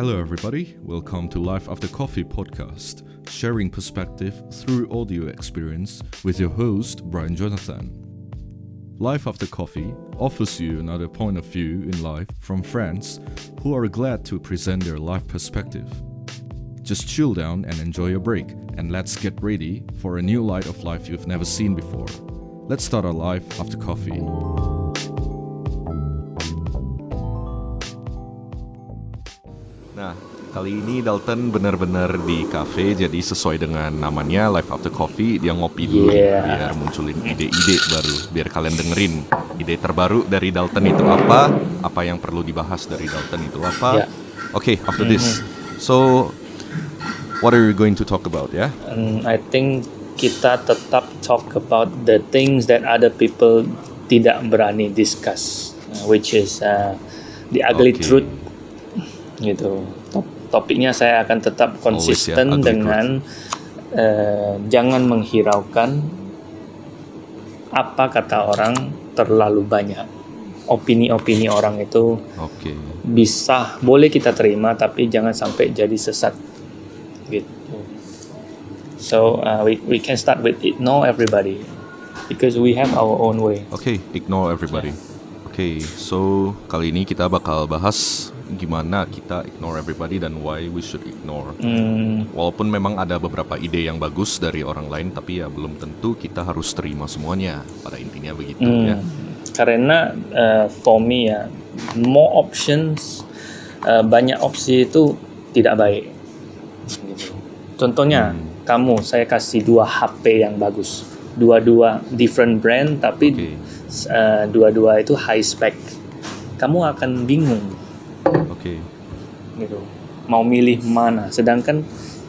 Hello, everybody. Welcome to Life After Coffee podcast, sharing perspective through audio experience with your host, Brian Jonathan. Life After Coffee offers you another point of view in life from friends who are glad to present their life perspective. Just chill down and enjoy your break, and let's get ready for a new light of life you've never seen before. Let's start our life after coffee. Kali ini Dalton benar-benar di cafe jadi sesuai dengan namanya Life After Coffee dia ngopi dulu Yeah. biar munculin ide-ide baru biar kalian dengerin ide terbaru dari Dalton itu apa apa yang perlu dibahas dari Dalton itu apa Yeah. Oke after this so what are you going to talk about ya And I think kita tetap talk about the things that other people tidak berani discuss, uh, which is uh, the ugly Okay. truth. Gitu. Top- Topiknya saya akan tetap Always ya, konsisten ugly dengan uh, jangan menghiraukan apa kata orang terlalu banyak. Opini-opini orang itu Oke. bisa boleh kita terima tapi jangan sampai jadi sesat. Gitu. So uh, we we can start with ignore everybody because we have our own way. Oke, ignore everybody. Oke, so kali ini kita bakal bahas gimana kita ignore everybody dan why we should ignore. Hmm, Walaupun memang ada beberapa ide yang bagus dari orang lain, tapi ya belum tentu kita harus terima semuanya. Pada intinya begitu hmm. ya. karena uh, for me ya more options uh, banyak opsi itu tidak baik contohnya kamu saya kasih dua HP yang bagus dua-dua different brand tapi Oke. uh, dua-dua itu high spec kamu akan bingung Oke, gitu. Mau milih mana. Sedangkan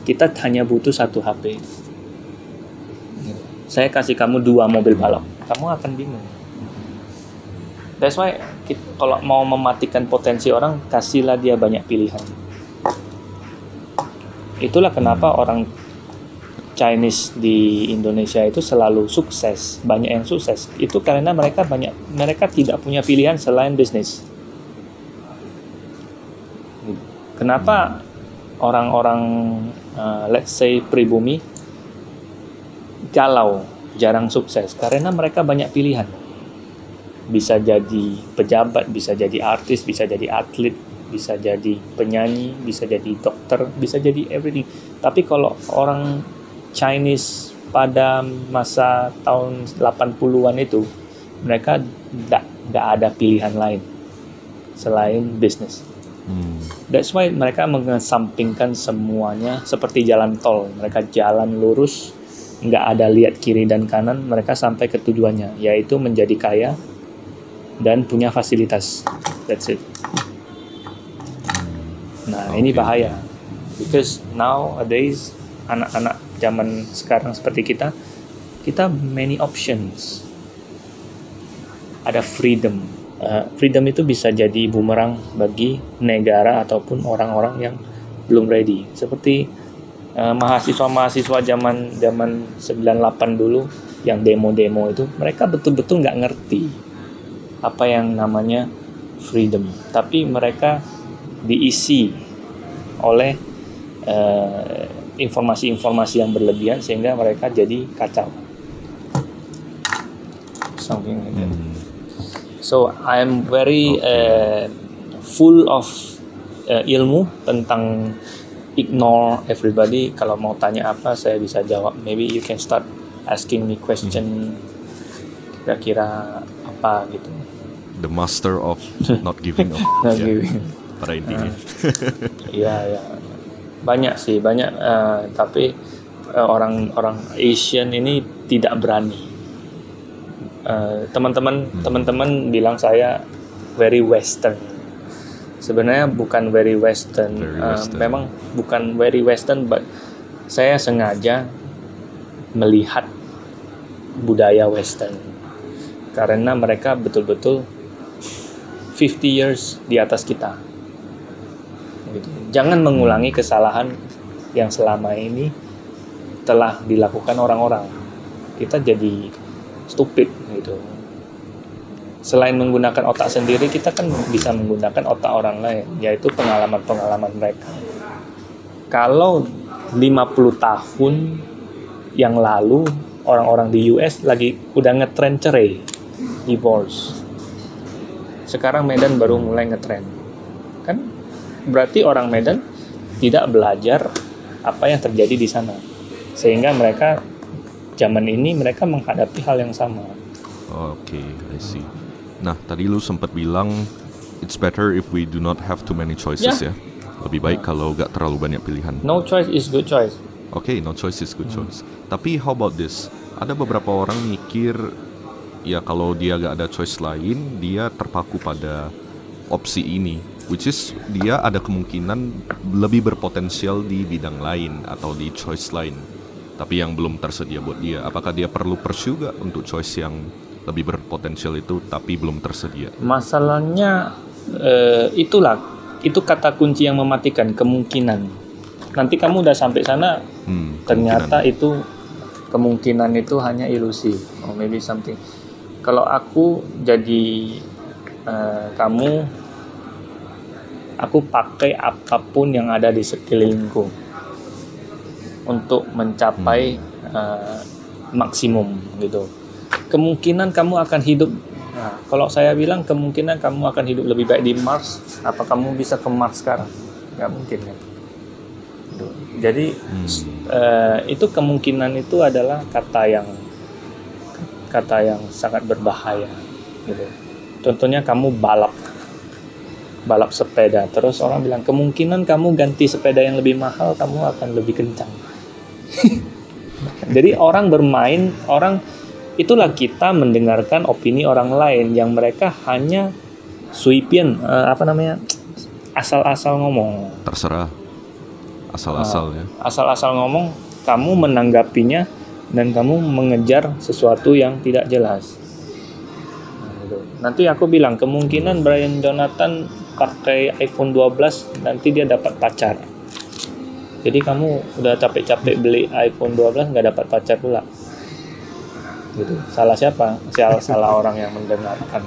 kita hanya butuh satu HP saya kasih kamu dua mobil balap kamu akan bingung. That's why kita, kalau mau mematikan potensi orang kasihlah dia banyak pilihan. Itulah kenapa orang Chinese di Indonesia itu selalu sukses. Banyak yang sukses. Itu karena mereka banyak mereka tidak punya pilihan selain bisnis Kenapa orang-orang uh, let's say pribumi galau, jarang sukses? Karena mereka banyak pilihan. Bisa jadi pejabat, bisa jadi artis, bisa jadi atlet, bisa jadi penyanyi, bisa jadi dokter, bisa jadi everything. Tapi kalau orang Chinese pada masa tahun 80-an itu mereka tidak ada pilihan lain selain bisnis. Hmm, That's why mereka mengesampingkan semuanya seperti jalan tol. Mereka jalan lurus, nggak ada lihat kiri dan kanan. Mereka sampai ke tujuannya, yaitu menjadi kaya dan punya fasilitas. That's it. Nah, ini Oke. bahaya. Because nowadays anak-anak zaman sekarang seperti kita, kita many options. Ada freedom. Uh, freedom itu bisa jadi bumerang bagi negara ataupun orang-orang yang belum ready. Seperti uh, mahasiswa-mahasiswa zaman zaman 98 dulu yang demo-demo itu, mereka betul-betul nggak ngerti apa yang namanya freedom. Tapi mereka diisi oleh uh, informasi-informasi yang berlebihan sehingga mereka jadi kacau. Something like that. hmm. So I'm very uh, full of uh, ilmu tentang ignore everybody. Kalau mau tanya apa saya bisa jawab. Maybe you can start asking me question kira-kira apa gitu. The master of not giving up. Nah, ya, gitu. pada intinya. Iya ya banyak sih banyak uh, tapi uh, orang-orang Asian ini tidak berani. Uh, teman-teman teman-teman bilang saya very Western. Sebenarnya bukan very Western. Very Uh, Western. memang bukan very Western, but saya sengaja melihat budaya Western karena mereka betul-betul 50 years di atas kita gitu. Jangan mengulangi kesalahan yang selama ini telah dilakukan orang-orang. Kita jadi stupid gitu. selain menggunakan otak sendiri kita kan bisa menggunakan otak orang lain yaitu pengalaman-pengalaman mereka. Kalau 50 tahun yang lalu orang-orang di US lagi udah ngetren cerai divorce. Sekarang Medan baru mulai ngetren kan? Berarti orang Medan tidak belajar apa yang terjadi di sana. Sehingga mereka zaman ini mereka menghadapi hal yang sama Oke, I see. Nah, tadi lu sempat bilang it's better if we do not have too many choices ya. Ya. Lebih baik kalau gak terlalu banyak pilihan. no choice is good choice Oke, no choice is good choice. Tapi how about this? Ada beberapa orang mikir ya kalau dia gak ada choice lain, dia terpaku pada opsi ini, which is dia ada kemungkinan lebih berpotensial di bidang lain atau di choice lain. Tapi yang belum tersedia buat dia, apakah dia perlu pursue gak untuk choice yang lebih berpotensial itu tapi belum tersedia? masalahnya eh, itulah. Itu kata kunci yang mematikan kemungkinan. Nanti kamu udah sampai sana Hmm, ternyata kemungkinan. itu kemungkinan itu hanya ilusi. Or maybe something. Kalau aku jadi eh, kamu aku pakai apa pun yang ada di sekelilingku untuk mencapai eh, maksimum gitu kemungkinan kamu akan hidup. Nah, kalau saya bilang kemungkinan kamu akan hidup lebih baik di Mars. Apa kamu bisa ke Mars sekarang? Nggak mungkin kan Gitu. jadi Hmm. eh, itu kemungkinan itu adalah kata yang kata yang sangat berbahaya gitu. Contohnya kamu balap balap sepeda. Terus orang bilang kemungkinan kamu ganti sepeda yang lebih mahal kamu akan lebih kencang. Jadi orang bermain orang itulah kita mendengarkan opini orang lain yang mereka hanya suipian eh, apa namanya asal-asal ngomong. Terserah. Asal-asal ya. asal-asal ngomong kamu menanggapinya dan kamu mengejar sesuatu yang tidak jelas. Nanti aku bilang kemungkinan Brian Jonathan pakai iPhone 12 nanti dia dapat pacar. Jadi kamu udah capek-capek beli iPhone 12 nggak dapat pacar pula gitu salah siapa salah salah orang yang mendengarkan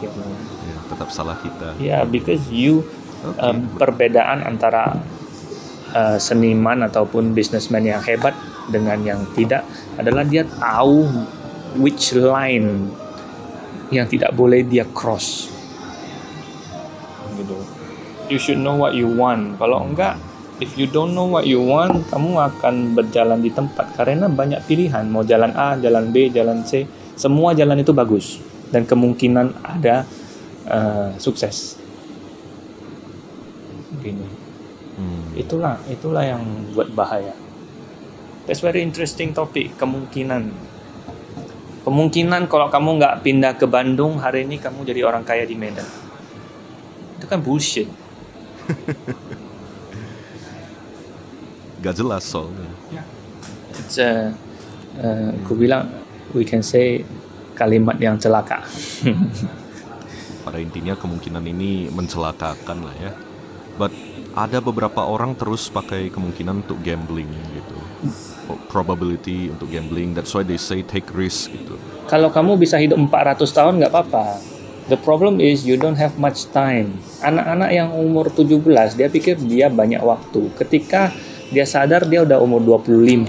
Gitu. ya, tetap salah kita. ya because you Oke. um, perbedaan antara uh, seniman ataupun businessman yang hebat dengan yang tidak adalah dia tahu which line yang tidak boleh dia cross gitu you should know what you want kalau enggak if you don't know what you want kamu akan berjalan di tempat karena banyak pilihan. Mau jalan A jalan B jalan C semua jalan itu bagus dan kemungkinan ada uh, sukses. Gini. Hmm. itulah itulah yang buat bahaya. That's very interesting topik kemungkinan. Kemungkinan kalau kamu nggak pindah ke Bandung hari ini kamu jadi orang kaya di Medan. Itu kan bullshit Gak jelas soalnya. it's a, uh, aku bilang we can say kalimat yang celaka Pada intinya kemungkinan ini mencelakakan lah ya. But ada beberapa orang terus pakai kemungkinan untuk gambling gitu. Probability untuk gambling. That's why they say take risk gitu. kalau kamu bisa hidup 400 tahun nggak apa-apa. The problem is you don't have much time. Anak-anak yang umur 17 dia pikir dia banyak waktu. Ketika dia sadar dia udah umur 25.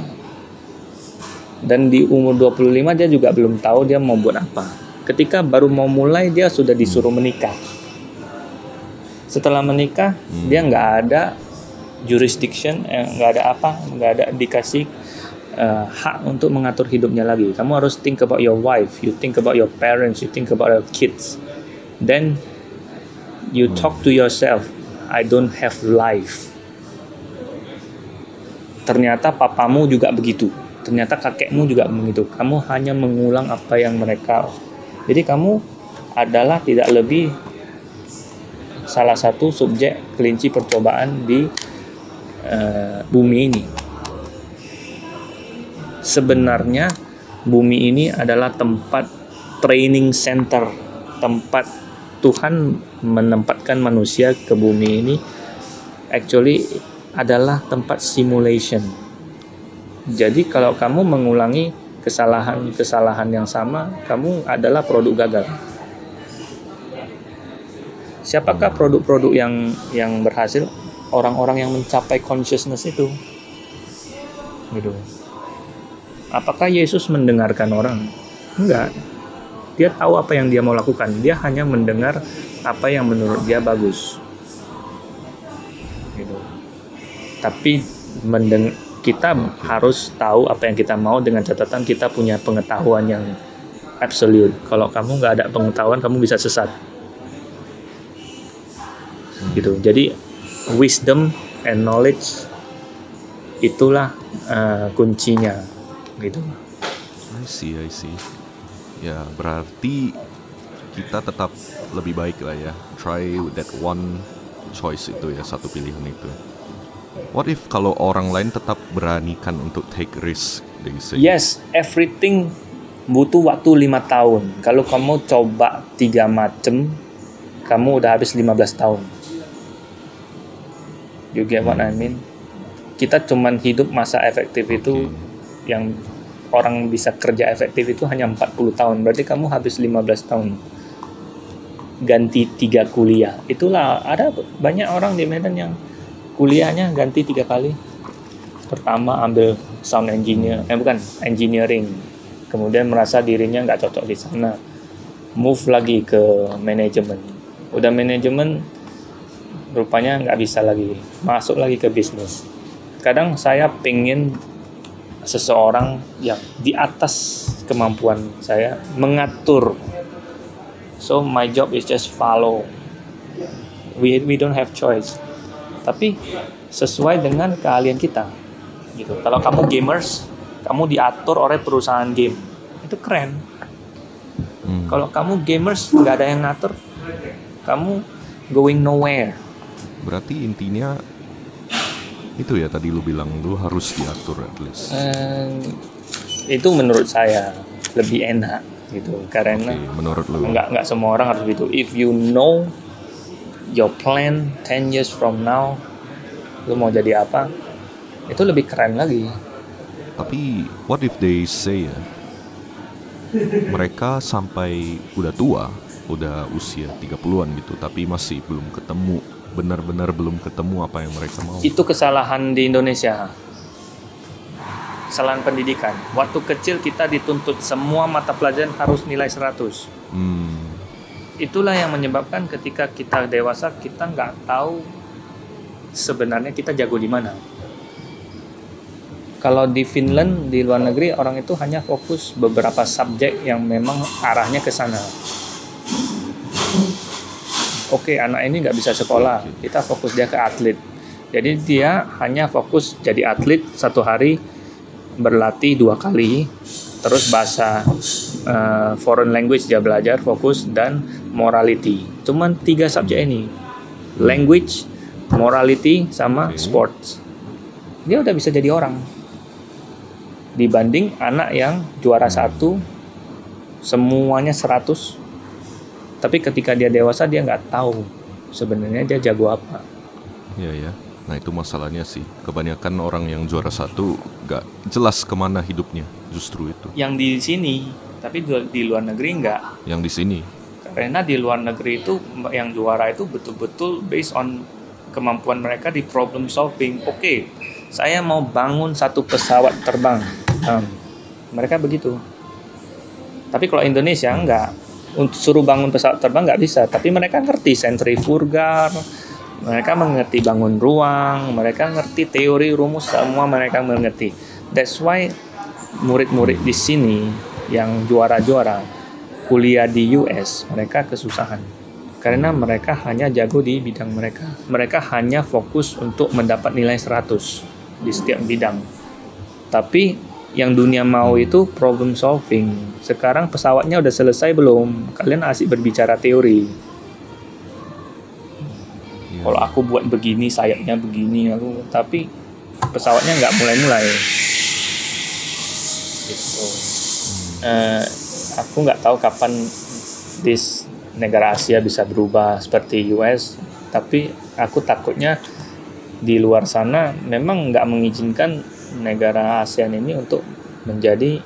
Dan di umur 25 dia juga belum tahu dia mau buat apa. Ketika baru mau mulai dia sudah disuruh menikah. Setelah menikah dia nggak ada jurisdiction, eh, nggak ada apa, nggak ada dikasih uh, hak untuk mengatur hidupnya lagi. Kamu harus think about your wife, you think about your parents, you think about your kids. Then you talk to yourself, I don't have life. Ternyata papamu juga begitu. Ternyata kakekmu juga begitu. Kamu hanya mengulang apa yang mereka. Jadi kamu adalah tidak lebih salah satu subjek kelinci percobaan di uh, bumi ini sebenarnya bumi ini adalah tempat training center, tempat Tuhan menempatkan manusia ke bumi ini actually adalah tempat simulation. Jadi kalau kamu mengulangi kesalahan-kesalahan yang sama, kamu adalah produk gagal. Siapakah produk-produk yang yang berhasil? Orang-orang yang mencapai consciousness itu. Gitu. Apakah Yesus mendengarkan orang? Enggak. Dia tahu apa yang dia mau lakukan. Dia hanya mendengar apa yang menurut dia bagus. Tapi mendeng kita harus tahu apa yang kita mau dengan catatan kita punya pengetahuan yang absolute. Kalau kamu nggak ada pengetahuan, kamu bisa sesat. Gitu. Jadi wisdom and knowledge itulah uh, kuncinya gitu. I see, I see. Ya, berarti kita tetap lebih baik lah ya. Try that one choice itu ya, satu pilihan itu. What if kalau orang lain tetap beranikan untuk take risk? They say? Yes, everything butuh waktu lima tahun. Kalau kamu coba tiga macem, kamu udah habis 15 tahun. You get what I mean? Kita cuman hidup masa efektif itu yang orang bisa kerja efektif itu hanya 40 tahun. Berarti kamu habis 15 tahun ganti tiga kuliah. Itulah ada banyak orang di Medan yang kuliahnya ganti tiga kali. Pertama ambil sound engineer, eh bukan engineering. Kemudian merasa dirinya nggak cocok di sana. Move lagi ke manajemen. Udah manajemen rupanya nggak bisa lagi masuk lagi ke bisnis. Kadang saya pengen seseorang yang di atas kemampuan saya mengatur. So my job is just follow. We we don't have choice. Tapi sesuai dengan keahlian kita. Gitu. Kalau kamu gamers, kamu diatur oleh perusahaan game. Itu keren. Hmm. Kalau kamu gamers nggak ada yang ngatur, kamu going nowhere. Berarti intinya itu ya tadi lu bilang lu harus diatur at least. Eh, itu menurut saya lebih enak gitu karena Oke, menurut lu. nggak nggak semua orang harus gitu if you know your plan 10 years from now lu mau jadi apa itu lebih keren lagi. Tapi what if they say ya mereka sampai udah tua, udah usia 30-an gitu, tapi masih belum ketemu benar-benar belum ketemu apa yang mereka mau. itu kesalahan di Indonesia. Kesalahan pendidikan. Waktu kecil kita dituntut semua mata pelajaran harus nilai 100 Hmm, itulah yang menyebabkan ketika kita dewasa kita nggak tahu sebenarnya kita jago di mana. Kalau di Finland di luar negeri orang itu hanya fokus beberapa subjek yang memang arahnya ke sana. Oke, anak ini nggak bisa sekolah, kita fokus dia ke atlet. Jadi dia hanya fokus jadi atlet satu hari berlatih dua kali, terus bahasa eh, foreign language dia belajar fokus dan morality. Cuman tiga subjek ini, language, morality, sama Oke. sports. Dia udah bisa jadi orang. Dibanding anak yang juara satu, semuanya 100. Tapi ketika dia dewasa dia nggak tahu sebenarnya dia jago apa. ya ya. Nah itu masalahnya sih. Kebanyakan orang yang juara satu gak jelas ke mana hidupnya. Justru itu. Yang di sini, tapi di di luar negeri nggak. Yang di sini. Karena di luar negeri itu yang juara itu betul-betul based on kemampuan mereka di problem solving. Oke, saya mau bangun satu pesawat terbang. Um, mereka begitu. Tapi kalau Indonesia enggak. Untuk suruh bangun pesawat terbang nggak bisa. Tapi mereka ngerti sentrifugal, mereka mengerti bangun ruang, mereka ngerti teori rumus semua mereka mengerti. That's why murid-murid di sini yang juara-juara kuliah di US mereka kesusahan karena mereka hanya jago di bidang mereka. Mereka hanya fokus untuk mendapat nilai 100 di setiap bidang. Tapi yang dunia mau itu problem solving. Sekarang pesawatnya udah selesai belum? Kalian asik berbicara teori. Ya. Kalau aku buat begini, sayapnya begini, aku tapi pesawatnya nggak mulai-mulai. Gitu. Eh, aku nggak tahu kapan dis negara Asia bisa berubah seperti US, tapi aku takutnya di luar sana memang nggak mengizinkan negara ASEAN ini untuk menjadi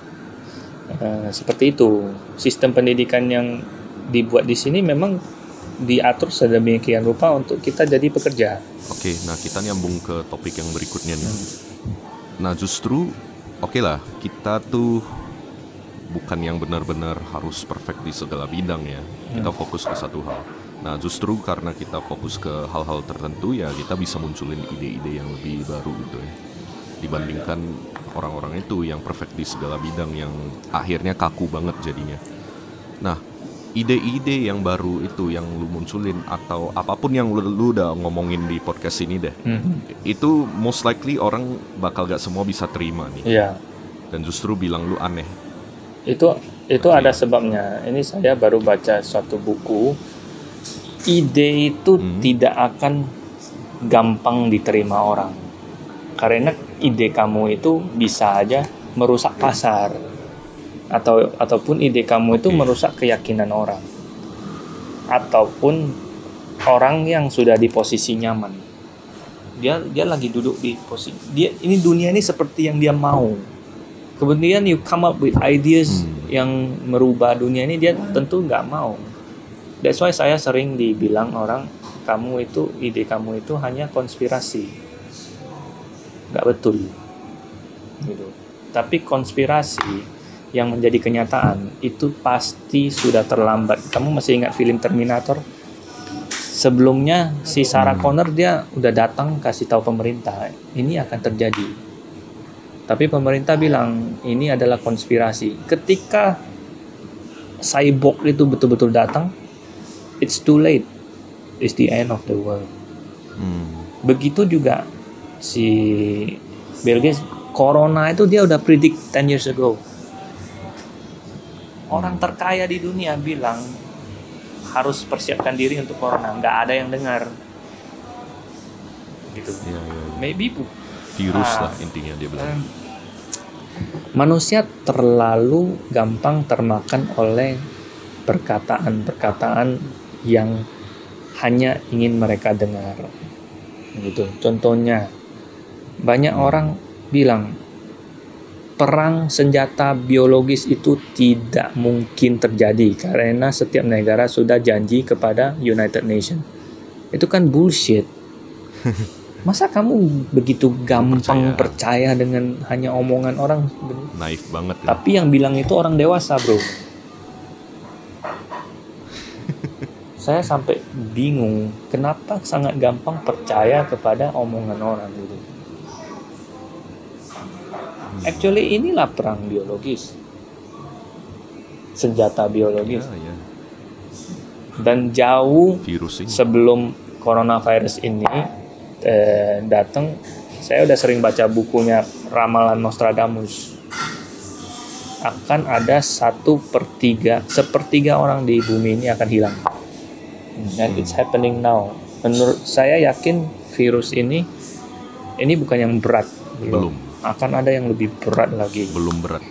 Uh, seperti itu sistem pendidikan yang dibuat di sini memang diatur sedemikian rupa untuk kita jadi pekerja. Oke, nah kita nyambung ke topik yang berikutnya nih. Nah justru oke okay lah kita tuh bukan yang benar-benar harus perfect di segala bidang ya. Kita fokus ke satu hal. Nah justru karena kita fokus ke hal-hal tertentu ya kita bisa munculin ide-ide yang lebih baru gitu ya. Dibandingkan orang-orang itu yang perfect di segala bidang yang akhirnya kaku banget jadinya. Nah ide-ide yang baru itu yang lu munculin atau apa pun yang lu, lu udah ngomongin di podcast ini deh hmm. itu most likely orang bakal gak semua bisa terima nih Iya. dan justru bilang lu aneh itu itu Oke. ada sebabnya. Ini saya baru baca suatu buku. Ide itu Hmm. tidak akan gampang diterima orang. Karena ide kamu itu bisa aja merusak pasar. Atau ataupun ide kamu itu merusak keyakinan orang. Ataupun orang yang sudah di posisi nyaman. Dia dia lagi duduk di posisi dia ini dunia ini seperti yang dia mau kemudian you come up with ideas Hmm. yang merubah dunia ini dia tentu nggak mau. That's why saya sering dibilang orang kamu itu ide kamu itu hanya konspirasi. Nggak betul. Gitu. Tapi konspirasi yang menjadi kenyataan itu pasti sudah terlambat. Kamu masih ingat film Terminator? Sebelumnya si Sarah Hmm. Connor dia udah datang kasih tahu pemerintah ini akan terjadi tapi pemerintah bilang ini adalah konspirasi. Ketika cyborg itu betul-betul datang it's too late. It's the end of the world. Hmm. begitu juga si Bill Gates corona itu dia udah predict 10 years ago. Orang terkaya di dunia bilang harus persiapkan diri untuk corona. Nggak ada yang dengar. Gitu. Ya, ya, ya. maybe bu virus Ah. lah intinya dia bilang Em, manusia terlalu gampang termakan oleh perkataan-perkataan yang hanya ingin mereka dengar. Gitu. Contohnya, banyak orang bilang perang senjata biologis itu tidak mungkin terjadi karena setiap negara sudah janji kepada United Nations. Itu kan bullshit. Masa kamu begitu gampang percaya, dengan hanya omongan orang? naif banget ya Tapi yang bilang itu orang dewasa, bro. Saya sampai bingung kenapa sangat gampang percaya kepada omongan orang gitu. Actually inilah perang biologis. Senjata biologis. ya, ya. Dan jauh virus ini sebelum coronavirus ini eh, datang, saya udah sering baca bukunya Ramalan Nostradamus. Akan ada satu per tiga, sepertiga orang di bumi ini akan hilang. Dan it's happening now. Menurut saya yakin virus ini, ini bukan yang berat. gitu. belum Akan ada yang lebih berat lagi. belum berat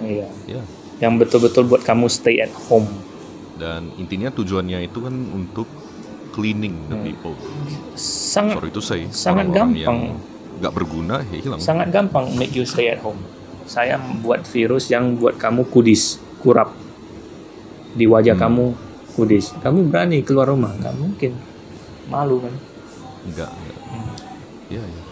Iya. ya Yang betul-betul buat kamu stay at home. dan intinya tujuannya itu kan untuk cleaning the Hmm. people Sangat sorry itu saya sangat gampang. nggak berguna ya hilang sangat gampang make you stay at home. Saya membuat virus yang buat kamu kudis, kurap di wajah Hmm. kamu kudis. Kamu berani keluar rumah? Nggak mungkin, malu kan? Enggak, enggak. Hmm. Iya, iya.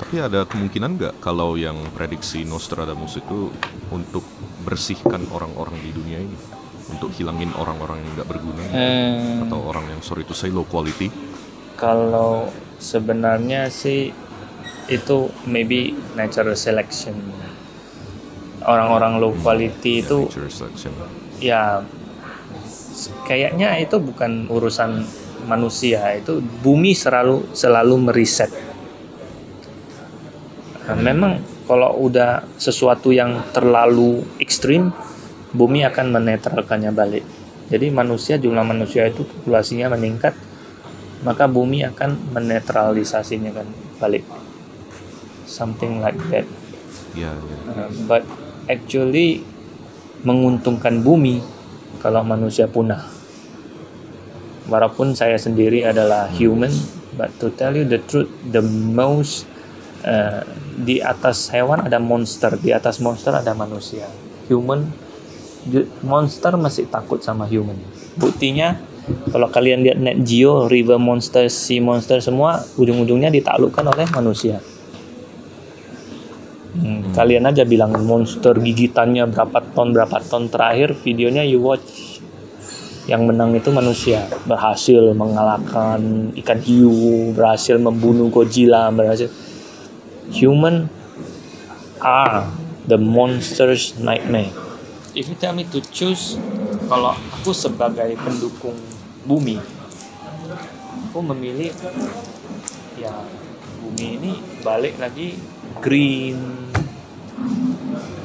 Tapi ada kemungkinan nggak kalau yang prediksi Nostradamus itu untuk bersihkan orang-orang di dunia ini, untuk hilangin orang-orang yang nggak berguna Eh, atau orang yang sorry to say low quality? kalau sebenarnya sih itu maybe natural selection. Orang-orang low quality itu Nature selection. ya kayaknya itu bukan urusan manusia itu bumi selalu selalu meriset Nah, memang kalau udah sesuatu yang terlalu ekstrim bumi akan menetralkannya balik. Jadi manusia jumlah manusia itu populasinya meningkat maka bumi akan menetralisasinya kan balik. Something like that. Iya, iya. Uh, but actually menguntungkan bumi kalau manusia punah. Walaupun saya sendiri adalah human, but to tell you the truth, the most eh, di atas hewan ada monster di atas monster ada manusia. Human monster masih takut sama human. Buktinya kalau kalian lihat net geo river monster sea monster semua ujung-ujungnya ditaklukkan oleh manusia. Hmm, Kalian aja bilang monster gigitannya berapa ton berapa ton terakhir videonya you watch. Yang menang itu manusia. Berhasil mengalahkan ikan hiu berhasil membunuh Godzilla berhasil. Human are the monster's nightmare if you tell me to choose kalau aku sebagai pendukung bumi aku memilih ya bumi ini balik lagi green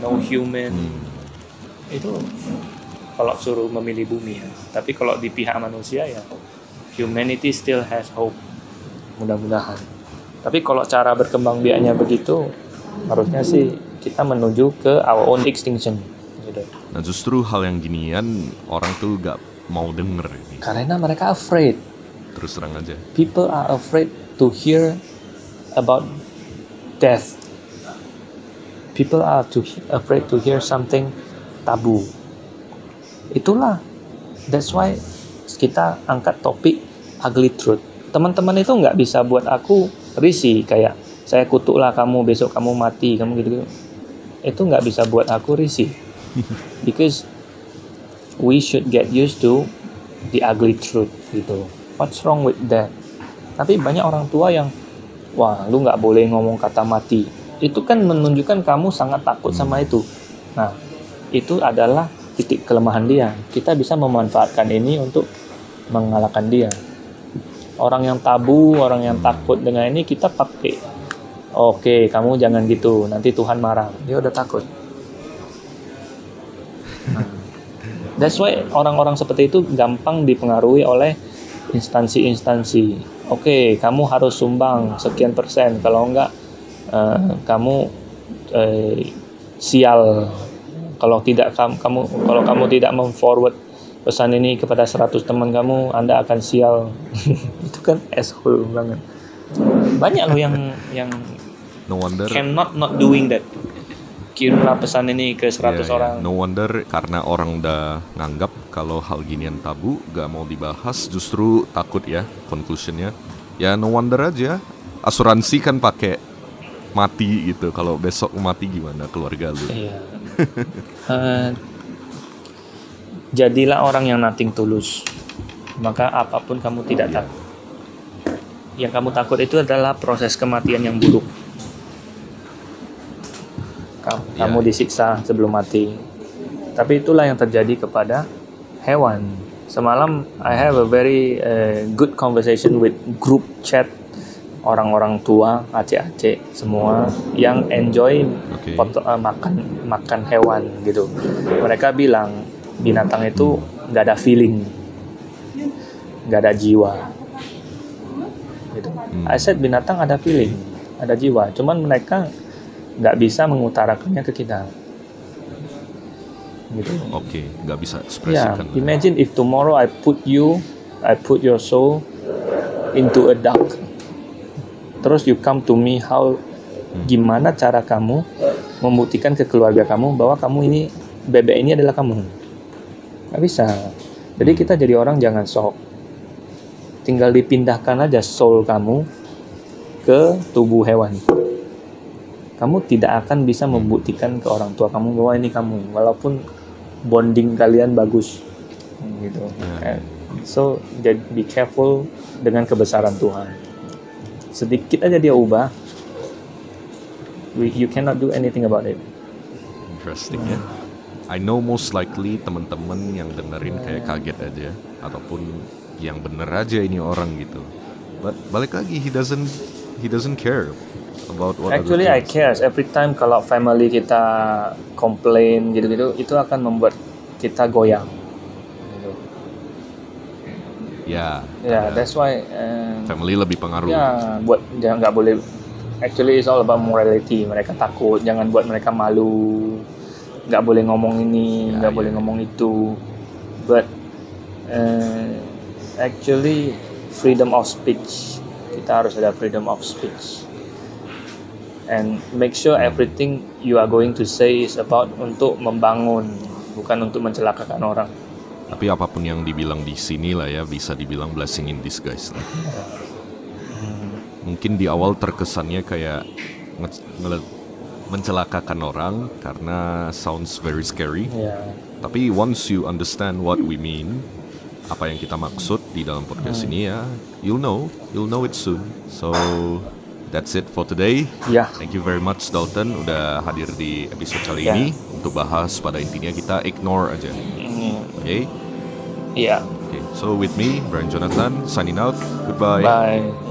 no human. Itu kalau suruh memilih bumi ya. Tapi kalau di pihak manusia ya humanity still has hope. Mudah-mudahan. Tapi kalau cara berkembang biaknya begitu harusnya sih kita menuju ke our own extinction. Nah justru hal yang ginian orang tuh gak mau denger ini. karena mereka afraid Terus terang aja. people are afraid to hear about death. People are to afraid to hear something tabu. Itulah that's why kita angkat topik ugly truth. Teman-teman itu nggak bisa buat aku risih kayak saya kutuklah kamu besok kamu mati kamu gitu-gitu. Itu nggak bisa buat aku risih. Because we should get used to the ugly truth gitu. What's wrong with that? Tapi banyak orang tua yang wah lu nggak boleh ngomong kata mati. Itu kan menunjukkan kamu sangat takut sama itu. Nah, itu adalah titik kelemahan dia. Kita bisa memanfaatkan ini untuk mengalahkan dia. Orang yang tabu, orang yang takut dengan ini kita pakai. Oke, kamu jangan gitu. Nanti Tuhan marah. Dia udah takut. That's why orang-orang seperti itu gampang dipengaruhi oleh instansi-instansi. Oke, kamu harus sumbang sekian persen. Kalau enggak, eh, kamu eh, sial. Kalau tidak kamu, kamu kalau kamu tidak memforward pesan ini kepada 100 teman kamu, Anda akan sial. itu kan asshole banget. Banyak loh yang yang No wonder. cannot not doing that. Kirimlah pesan ini ke 100 Ya, ya. orang. No wonder karena orang udah nganggap kalau hal ginian tabu gak mau dibahas justru takut ya conclusionnya ya no wonder aja asuransi kan pakai mati gitu kalau besok mati gimana keluarga lu Iya. Eh, jadilah orang yang nating tulus. Maka apa pun kamu tidak Iya. takut. Yang kamu takut itu adalah proses kematian yang buruk. Kamu, Iya. kamu disiksa sebelum mati. Tapi itulah yang terjadi kepada hewan. Semalam I have a very eh, good conversation with group chat orang-orang tua, aceh-aceh semua yang enjoy Oke. foto, eh, makan makan hewan gitu. Mereka bilang binatang itu nggak ada feeling, nggak ada jiwa. Gitu. Hmm. I said binatang ada feeling, ada jiwa. Cuman mereka nggak bisa mengutarakannya ke kita. Gitu. oke nggak bisa Yeah, ekspresikan imagine if tomorrow I put you, I put your soul into a duck. Terus you come to me how gimana cara kamu membuktikan ke keluarga kamu bahwa kamu ini bebek ini adalah kamu? Gak bisa. Jadi kita jadi orang jangan sok. Tinggal dipindahkan aja soul kamu ke tubuh hewan. Kamu tidak akan bisa membuktikan ke orang tua kamu bahwa ini kamu, walaupun bonding kalian bagus, gitu. Eh, So, jadi be careful dengan kebesaran Tuhan. Sedikit aja dia ubah, we, you cannot do anything about it. interesting ya I know most likely teman-teman yang dengerin kayak kaget aja ataupun yang bener aja ini orang gitu but balik lagi he doesn't he doesn't care about what Actually, I cares every time kalau family kita komplain gitu-gitu, itu akan membuat kita goyang. Gitu. ya Ya, ada that's why. uh, family lebih pengaruh Ya, buat jangan nggak boleh. Actually, it's all about morality. Mereka takut, jangan buat mereka malu. Nggak boleh ngomong ini, Ya, nggak ya, boleh ya. ngomong itu. But uh, actually, freedom of speech. Kita harus ada freedom of speech. And make sure everything you are going to say is about untuk membangun bukan untuk mencelakakan orang Tapi apa pun yang dibilang di sini lah ya bisa dibilang blessing in disguise lah. Mungkin di awal terkesannya kayak mencelakakan orang karena sounds very scary. ya Tapi once you understand what we mean, apa yang kita maksud di dalam podcast ini ya, you'll know, you'll know it soon. So that's it for today. ya Thank you very much Dalton udah hadir di episode kali Ya. ini untuk bahas pada intinya kita ignore aja. Oke. ya Okay, so with me, Brian Jonathan, signing out. Goodbye. bye